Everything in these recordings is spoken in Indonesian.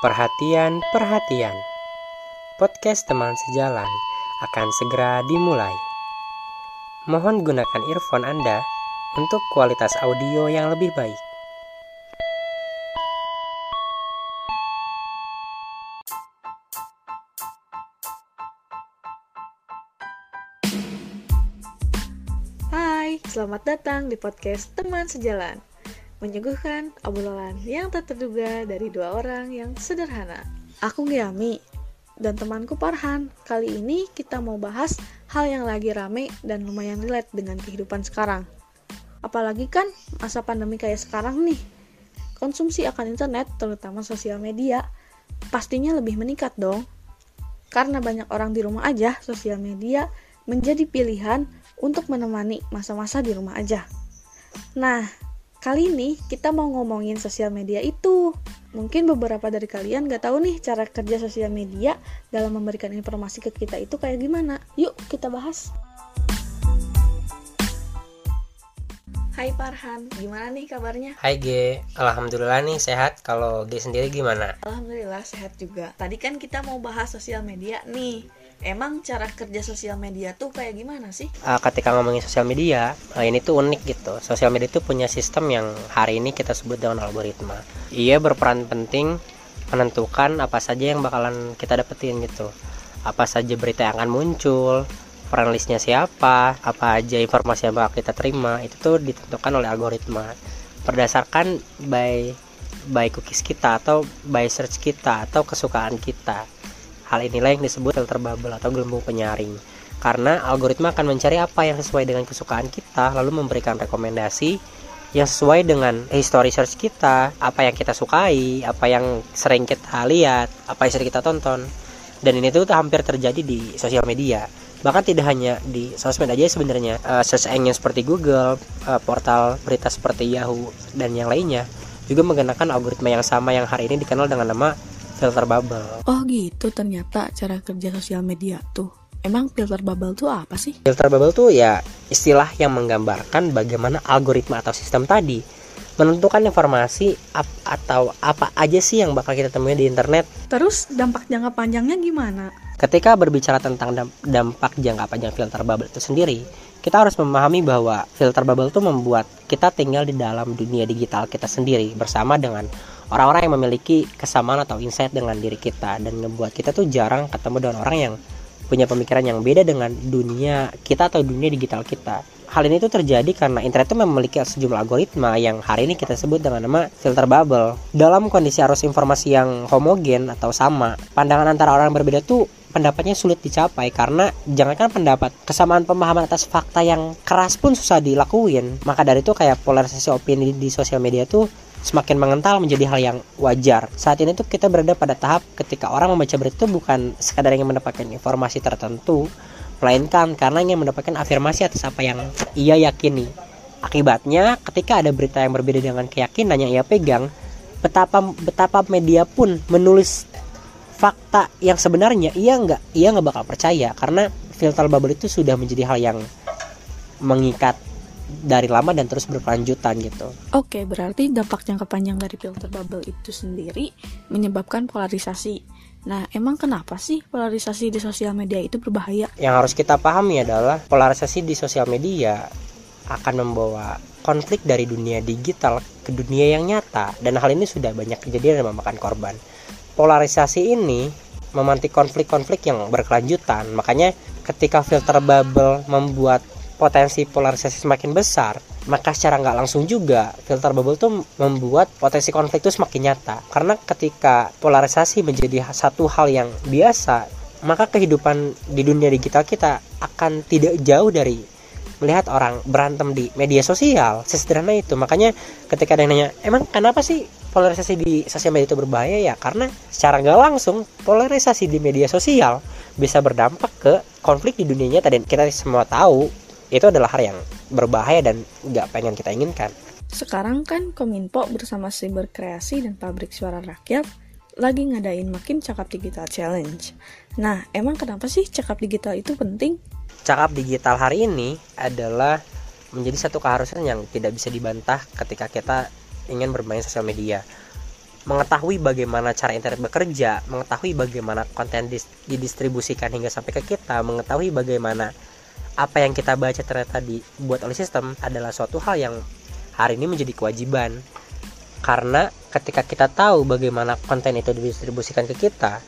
Perhatian, perhatian. Podcast teman sejalan akan segera dimulai. Mohon gunakan earphone Anda untuk kualitas audio yang lebih baik. Hai, selamat datang di podcast Teman Sejalan. Menyuguhkan obrolan yang tak terduga dari dua orang yang sederhana. Aku Giami dan temanku Parhan. Kali ini kita mau bahas hal yang lagi rame dan lumayan relate dengan kehidupan sekarang. Apalagi kan masa pandemi kayak sekarang nih. Konsumsi akan internet, terutama sosial media, pastinya lebih meningkat dong. Karena banyak orang di rumah aja, sosial media menjadi pilihan untuk menemani masa-masa di rumah aja. Nah, kali ini kita mau ngomongin sosial media itu. Mungkin beberapa dari kalian gak tahu nih cara kerja sosial media dalam memberikan informasi ke kita itu kayak gimana. Yuk kita bahas. Hai Parhan, gimana nih kabarnya? Hai G, Alhamdulillah nih sehat. Kalau G sendiri gimana? Alhamdulillah sehat juga. Tadi kan kita mau bahas sosial media nih. Emang cara kerja sosial media tuh kayak gimana sih? Uh, ketika ngomongin sosial media, uh, ini tuh unik gitu. Sosial media itu punya sistem yang hari ini kita sebut dengan algoritma. Ia berperan penting menentukan apa saja yang bakalan kita dapetin gitu. Apa saja berita yang akan muncul, friend listnya siapa, apa aja informasi yang bakal kita terima, itu tuh ditentukan oleh algoritma. Berdasarkan by by cookies kita atau by search kita atau kesukaan kita Hal inilah yang disebut filter bubble atau gelembung penyaring. Karena algoritma akan mencari apa yang sesuai dengan kesukaan kita, lalu memberikan rekomendasi yang sesuai dengan history search kita, apa yang kita sukai, apa yang sering kita lihat, apa yang sering kita tonton. Dan ini tuh hampir terjadi di sosial media. Bahkan tidak hanya di sosmed aja sebenarnya, uh, search engine seperti Google, uh, portal berita seperti Yahoo dan yang lainnya juga menggunakan algoritma yang sama yang hari ini dikenal dengan nama filter bubble. Oh gitu ternyata cara kerja sosial media tuh. Emang filter bubble tuh apa sih? Filter bubble tuh ya istilah yang menggambarkan bagaimana algoritma atau sistem tadi menentukan informasi ap atau apa aja sih yang bakal kita temui di internet. Terus dampak jangka panjangnya gimana? Ketika berbicara tentang dampak jangka panjang filter bubble itu sendiri, kita harus memahami bahwa filter bubble itu membuat kita tinggal di dalam dunia digital kita sendiri bersama dengan orang-orang yang memiliki kesamaan atau insight dengan diri kita dan ngebuat kita tuh jarang ketemu dengan orang yang punya pemikiran yang beda dengan dunia kita atau dunia digital kita. Hal ini tuh terjadi karena internet itu memiliki sejumlah algoritma yang hari ini kita sebut dengan nama filter bubble. Dalam kondisi arus informasi yang homogen atau sama, pandangan antara orang yang berbeda tuh pendapatnya sulit dicapai karena jangankan pendapat kesamaan pemahaman atas fakta yang keras pun susah dilakuin maka dari itu kayak polarisasi opini di sosial media tuh semakin mengental menjadi hal yang wajar. Saat ini tuh kita berada pada tahap ketika orang membaca berita itu bukan sekadar ingin mendapatkan informasi tertentu, melainkan karena ingin mendapatkan afirmasi atas apa yang ia yakini. Akibatnya, ketika ada berita yang berbeda dengan keyakinan yang ia pegang, betapa betapa media pun menulis fakta yang sebenarnya ia nggak ia nggak bakal percaya karena filter bubble itu sudah menjadi hal yang mengikat dari lama dan terus berkelanjutan gitu. Oke, berarti dampak jangka panjang dari filter bubble itu sendiri menyebabkan polarisasi. Nah, emang kenapa sih polarisasi di sosial media itu berbahaya? Yang harus kita pahami adalah polarisasi di sosial media akan membawa konflik dari dunia digital ke dunia yang nyata dan hal ini sudah banyak kejadian dan memakan korban. Polarisasi ini memantik konflik-konflik yang berkelanjutan. Makanya ketika filter bubble membuat potensi polarisasi semakin besar, maka secara nggak langsung juga filter bubble tuh membuat potensi konflik itu semakin nyata. Karena ketika polarisasi menjadi satu hal yang biasa, maka kehidupan di dunia digital kita akan tidak jauh dari melihat orang berantem di media sosial. Sesederhana itu. Makanya ketika ada yang nanya, emang kenapa sih polarisasi di sosial media itu berbahaya ya? Karena secara nggak langsung polarisasi di media sosial bisa berdampak ke konflik di dunia nyata dan kita semua tahu itu adalah hal yang berbahaya dan nggak pengen kita inginkan. Sekarang kan Kominfo bersama Siber Kreasi dan Pabrik Suara Rakyat lagi ngadain makin cakap digital challenge. Nah, emang kenapa sih cakap digital itu penting? Cakap digital hari ini adalah menjadi satu keharusan yang tidak bisa dibantah ketika kita ingin bermain sosial media. mengetahui bagaimana cara internet bekerja, mengetahui bagaimana konten didistribusikan hingga sampai ke kita, mengetahui bagaimana apa yang kita baca ternyata dibuat oleh sistem adalah suatu hal yang hari ini menjadi kewajiban. Karena ketika kita tahu bagaimana konten itu didistribusikan ke kita,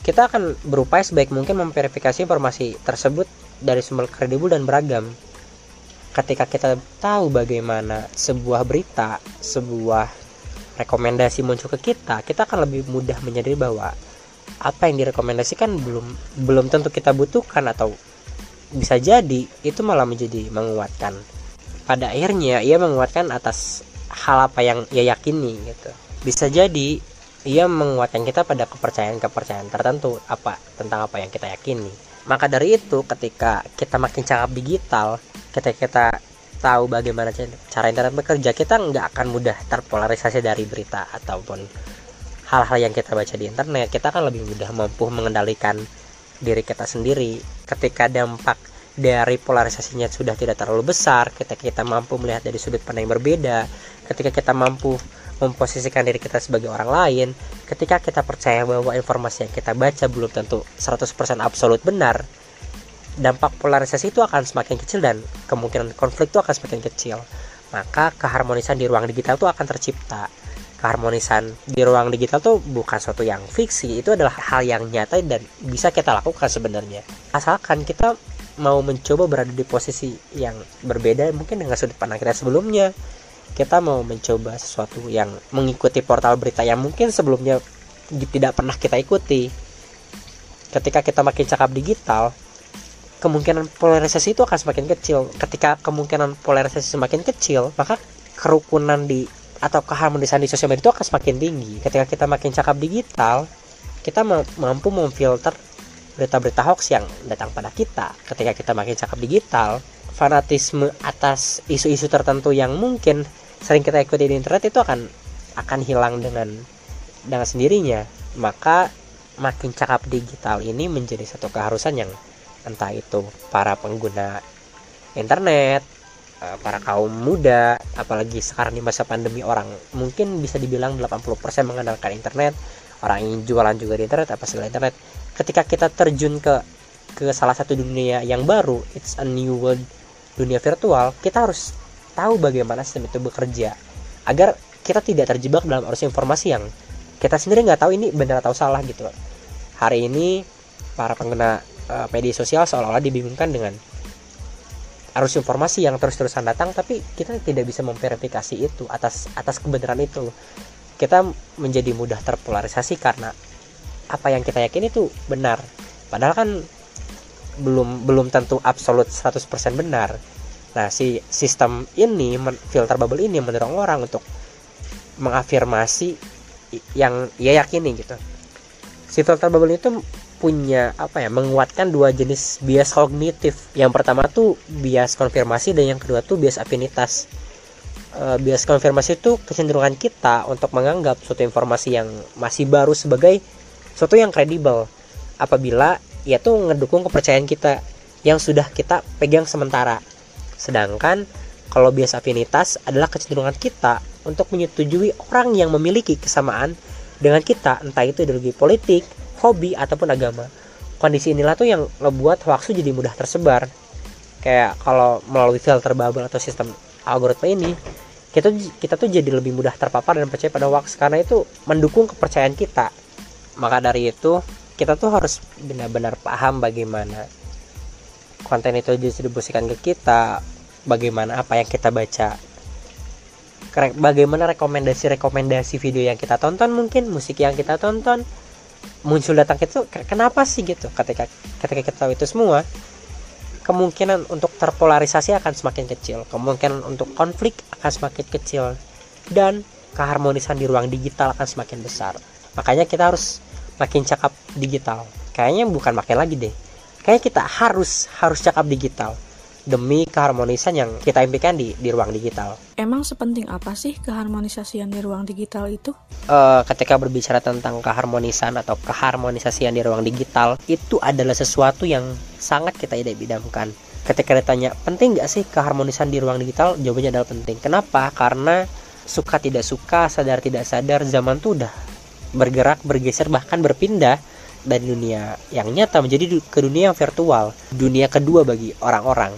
kita akan berupaya sebaik mungkin memverifikasi informasi tersebut dari sumber kredibel dan beragam. Ketika kita tahu bagaimana sebuah berita, sebuah rekomendasi muncul ke kita, kita akan lebih mudah menyadari bahwa apa yang direkomendasikan belum belum tentu kita butuhkan atau bisa jadi itu malah menjadi menguatkan. Pada akhirnya ia menguatkan atas hal apa yang ia yakini gitu. Bisa jadi ia menguatkan kita pada kepercayaan-kepercayaan tertentu apa tentang apa yang kita yakini. Maka dari itu ketika kita makin cakap digital, ketika kita tahu bagaimana cara internet bekerja kita nggak akan mudah terpolarisasi dari berita ataupun hal-hal yang kita baca di internet kita akan lebih mudah mampu mengendalikan diri kita sendiri. Ketika dampak dari polarisasinya sudah tidak terlalu besar ketika kita mampu melihat dari sudut pandang yang berbeda ketika kita mampu memposisikan diri kita sebagai orang lain ketika kita percaya bahwa informasi yang kita baca belum tentu 100% absolut benar dampak polarisasi itu akan semakin kecil dan kemungkinan konflik itu akan semakin kecil. Maka keharmonisan di ruang digital itu akan tercipta keharmonisan di ruang digital tuh bukan suatu yang fiksi itu adalah hal yang nyata dan bisa kita lakukan sebenarnya. Asalkan kita mau mencoba berada di posisi yang berbeda mungkin dengan sudut pandang kita sebelumnya. Kita mau mencoba sesuatu yang mengikuti portal berita yang mungkin sebelumnya tidak pernah kita ikuti. Ketika kita makin cakap digital kemungkinan polarisasi itu akan semakin kecil. Ketika kemungkinan polarisasi semakin kecil, maka kerukunan di atau keharmonisan di sosial media itu akan semakin tinggi. Ketika kita makin cakap digital, kita mampu memfilter berita-berita hoax yang datang pada kita. Ketika kita makin cakap digital, fanatisme atas isu-isu tertentu yang mungkin sering kita ikuti di internet itu akan akan hilang dengan dengan sendirinya. Maka makin cakap digital ini menjadi satu keharusan yang entah itu para pengguna internet para kaum muda apalagi sekarang di masa pandemi orang mungkin bisa dibilang 80% mengandalkan internet. Orang yang jualan juga di internet apa segala internet. Ketika kita terjun ke ke salah satu dunia yang baru it's a new world dunia virtual kita harus tahu bagaimana sistem itu bekerja. Agar kita tidak terjebak dalam arus informasi yang kita sendiri nggak tahu ini benar atau salah gitu. Hari ini para pengguna uh, media sosial seolah-olah dibingungkan dengan arus informasi yang terus-terusan datang tapi kita tidak bisa memverifikasi itu atas atas kebenaran itu. Kita menjadi mudah terpolarisasi karena apa yang kita yakin itu benar. Padahal kan belum belum tentu absolut 100% benar. Nah si sistem ini filter bubble ini mendorong orang untuk mengafirmasi yang ia yakini gitu. Si filter bubble itu punya apa ya menguatkan dua jenis bias kognitif. Yang pertama tuh bias konfirmasi dan yang kedua tuh bias afinitas. E, bias konfirmasi itu kecenderungan kita untuk menganggap suatu informasi yang masih baru sebagai suatu yang kredibel. Apabila ia tuh ngedukung kepercayaan kita yang sudah kita pegang sementara. Sedangkan kalau bias afinitas adalah kecenderungan kita untuk menyetujui orang yang memiliki kesamaan dengan kita entah itu ideologi politik hobi ataupun agama. Kondisi inilah tuh yang ngebuat hoax jadi mudah tersebar. Kayak kalau melalui filter bubble atau sistem algoritma ini kita kita tuh jadi lebih mudah terpapar dan percaya pada hoax karena itu mendukung kepercayaan kita. Maka dari itu kita tuh harus benar-benar paham bagaimana konten itu distribusikan ke kita bagaimana apa yang kita baca bagaimana rekomendasi-rekomendasi video yang kita tonton mungkin musik yang kita tonton muncul datang itu kenapa sih? gitu. Ketika ketika kita tahu itu semua kemungkinan untuk terpolarisasi akan semakin kecil. Kemungkinan untuk konflik akan semakin kecil. Dan keharmonisan di ruang digital akan semakin besar. Makanya kita harus makin cakap digital. Kayaknya bukan makin lagi deh. Kayaknya kita harus harus cakap digital demi keharmonisan yang kita impikan di di ruang digital. Emang sepenting apa sih keharmonisasian di ruang digital itu? Uh, ketika berbicara tentang keharmonisan atau keharmonisasian di ruang digital itu adalah sesuatu yang sangat kita tidak bidamkan. Ketika ditanya penting nggak sih keharmonisan di ruang digital, jawabannya adalah penting. Kenapa? Karena suka tidak suka sadar tidak sadar zaman tuh udah bergerak bergeser bahkan berpindah dari dunia yang nyata menjadi ke dunia yang virtual dunia kedua bagi orang-orang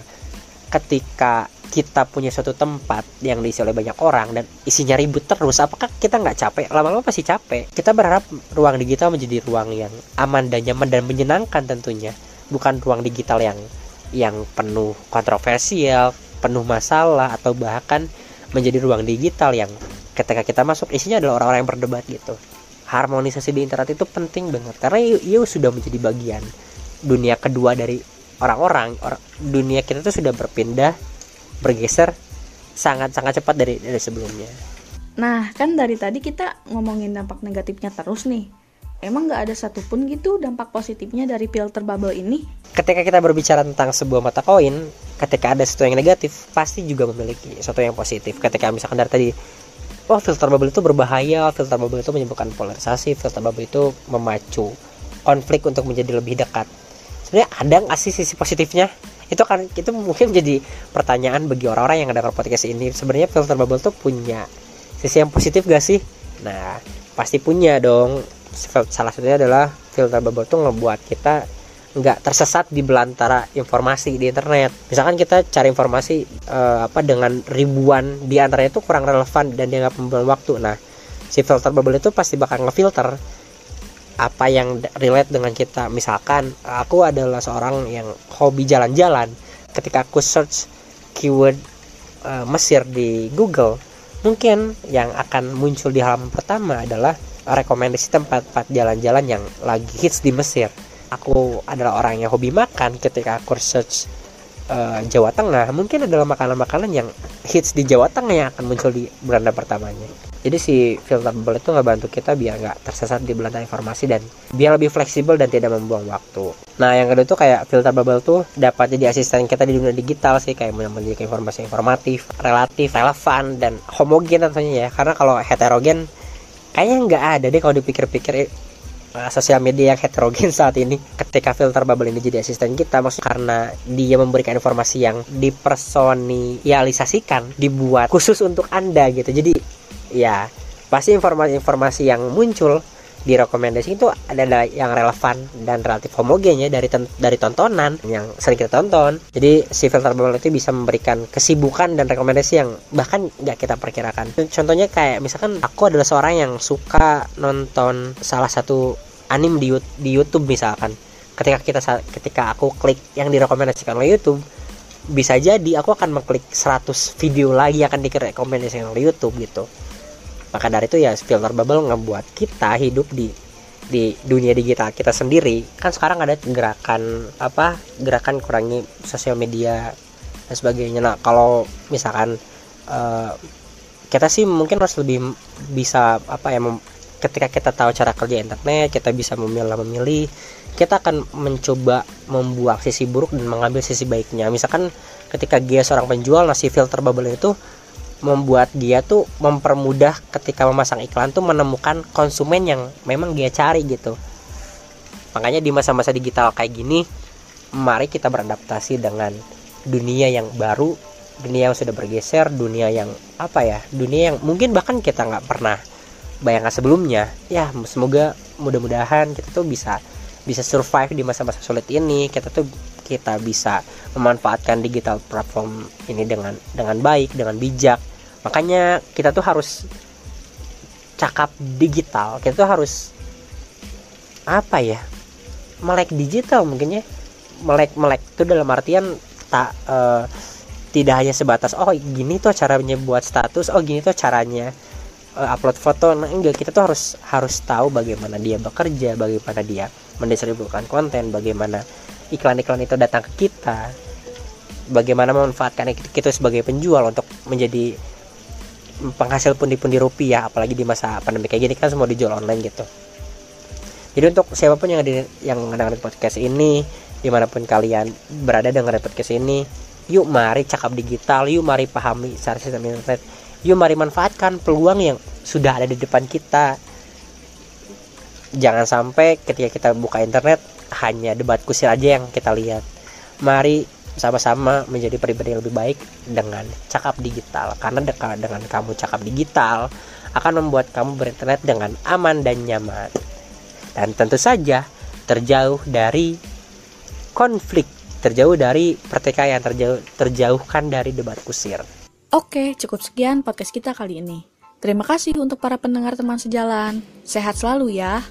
ketika kita punya suatu tempat yang diisi oleh banyak orang dan isinya ribut terus apakah kita nggak capek? Lama-lama pasti capek. Kita berharap ruang digital menjadi ruang yang aman dan nyaman dan menyenangkan tentunya bukan ruang digital yang yang penuh kontroversial penuh masalah atau bahkan menjadi ruang digital yang ketika kita masuk isinya adalah orang-orang yang berdebat gitu. Harmonisasi di internet itu penting banget karena ia sudah menjadi bagian dunia kedua dari orang-orang orang dunia kita tuh sudah berpindah bergeser sangat-sangat cepat dari dari sebelumnya. Nah, kan dari tadi kita ngomongin dampak negatifnya terus nih. Emang nggak ada satupun gitu dampak positifnya dari filter bubble ini? Ketika kita berbicara tentang sebuah mata koin, ketika ada sesuatu yang negatif, pasti juga memiliki sesuatu yang positif. Ketika misalkan dari tadi, oh filter bubble itu berbahaya, filter bubble itu menyebabkan polarisasi, filter bubble itu memacu konflik untuk menjadi lebih dekat. Sebenarnya ada nggak sih sisi positifnya? itu kan itu mungkin jadi pertanyaan bagi orang-orang yang dengar podcast ini sebenarnya filter bubble tuh punya sisi yang positif gak sih nah pasti punya dong salah satunya adalah filter bubble tuh ngebuat kita nggak tersesat di belantara informasi di internet. Misalkan kita cari informasi uh, apa dengan ribuan di antaranya itu kurang relevan dan dia nggak membuang waktu. Nah, si filter bubble itu pasti bakal ngefilter apa yang relate dengan kita. Misalkan aku adalah seorang yang hobi jalan-jalan. Ketika aku search keyword uh, Mesir di Google mungkin yang akan muncul di halaman pertama adalah rekomendasi tempat-tempat jalan-jalan yang lagi hits di Mesir. Aku adalah orang yang hobi makan. Ketika aku search uh, Jawa Tengah mungkin adalah makanan-makanan yang hits di Jawa Tengah yang akan muncul di beranda pertamanya. Jadi si filter bubble itu ngebantu kita biar nggak tersesat di belantara informasi dan biar lebih fleksibel dan tidak membuang waktu. Nah yang kedua tuh kayak filter bubble tuh dapat jadi asisten kita di dunia digital sih kayak menjadi informasi informatif relatif relevan dan homogen tentunya ya. Karena kalau heterogen kayaknya nggak ada deh kalau dipikir-pikir eh, sosial media yang heterogen saat ini ketika filter bubble ini jadi asisten kita maksudnya karena dia memberikan informasi yang dipersonialisasikan dibuat khusus untuk anda gitu. Jadi ya pasti informasi-informasi yang muncul di rekomendasi itu adalah yang relevan dan relatif homogen ya dari dari tontonan yang sering kita tonton. Jadi si filter bubble itu bisa memberikan kesibukan dan rekomendasi yang bahkan nggak kita perkirakan. Contohnya kayak misalkan aku adalah seorang yang suka nonton salah satu anime di, di YouTube misalkan. Ketika kita ketika aku klik yang direkomendasikan oleh YouTube, bisa jadi aku akan mengklik 100 video lagi akan direkomendasikan oleh YouTube gitu maka dari itu ya filter bubble ngebuat kita hidup di di dunia digital kita sendiri. Kan sekarang ada gerakan apa gerakan kurangi sosial media dan sebagainya. Nah kalau misalkan uh, kita sih mungkin harus lebih bisa apa ya ketika kita tahu cara kerja internet kita bisa memilih memilih kita akan mencoba membuang sisi buruk dan mengambil sisi baiknya. Misalkan ketika dia seorang penjual nasi filter bubble itu membuat dia tuh mempermudah ketika memasang iklan tuh menemukan konsumen yang memang dia cari gitu. Makanya di masa-masa digital kayak gini mari kita beradaptasi dengan dunia yang baru dunia yang sudah bergeser dunia yang apa ya dunia yang mungkin bahkan kita nggak pernah bayangkan sebelumnya. Ya semoga mudah-mudahan kita tuh bisa bisa survive di masa-masa sulit ini. Kita tuh kita bisa memanfaatkan digital platform ini dengan dengan baik dengan bijak makanya kita tuh harus cakap digital. Kita tuh harus apa ya melek digital mungkin ya. Melek melek itu dalam artian tak uh, tidak hanya sebatas oh gini tuh caranya buat status oh gini tuh caranya uh, upload foto. Nah enggak kita tuh harus harus tahu bagaimana dia bekerja bagaimana dia mendistribusikan konten bagaimana iklan-iklan itu datang ke kita bagaimana memanfaatkan kita sebagai penjual untuk menjadi penghasil pundi-pundi rupiah apalagi di masa pandemi kayak gini kan semua dijual online gitu. Jadi untuk siapa pun yang di, yang mendengar podcast ini di mana pun kalian berada dengar podcast ini yuk mari cakap digital yuk mari pahami secara sistem internet yuk mari manfaatkan peluang yang sudah ada di depan kita. Jangan sampai ketika kita buka internet hanya debat kusir aja yang kita lihat. Mari sama-sama menjadi pribadi yang lebih baik dengan cakap digital karena dekat dengan kamu cakap digital akan membuat kamu berinternet dengan aman dan nyaman dan tentu saja terjauh dari konflik terjauh dari pertikaian terjauh terjauhkan dari debat kusir Oke, cukup sekian podcast kita kali ini. Terima kasih untuk para pendengar teman sejalan. Sehat selalu ya.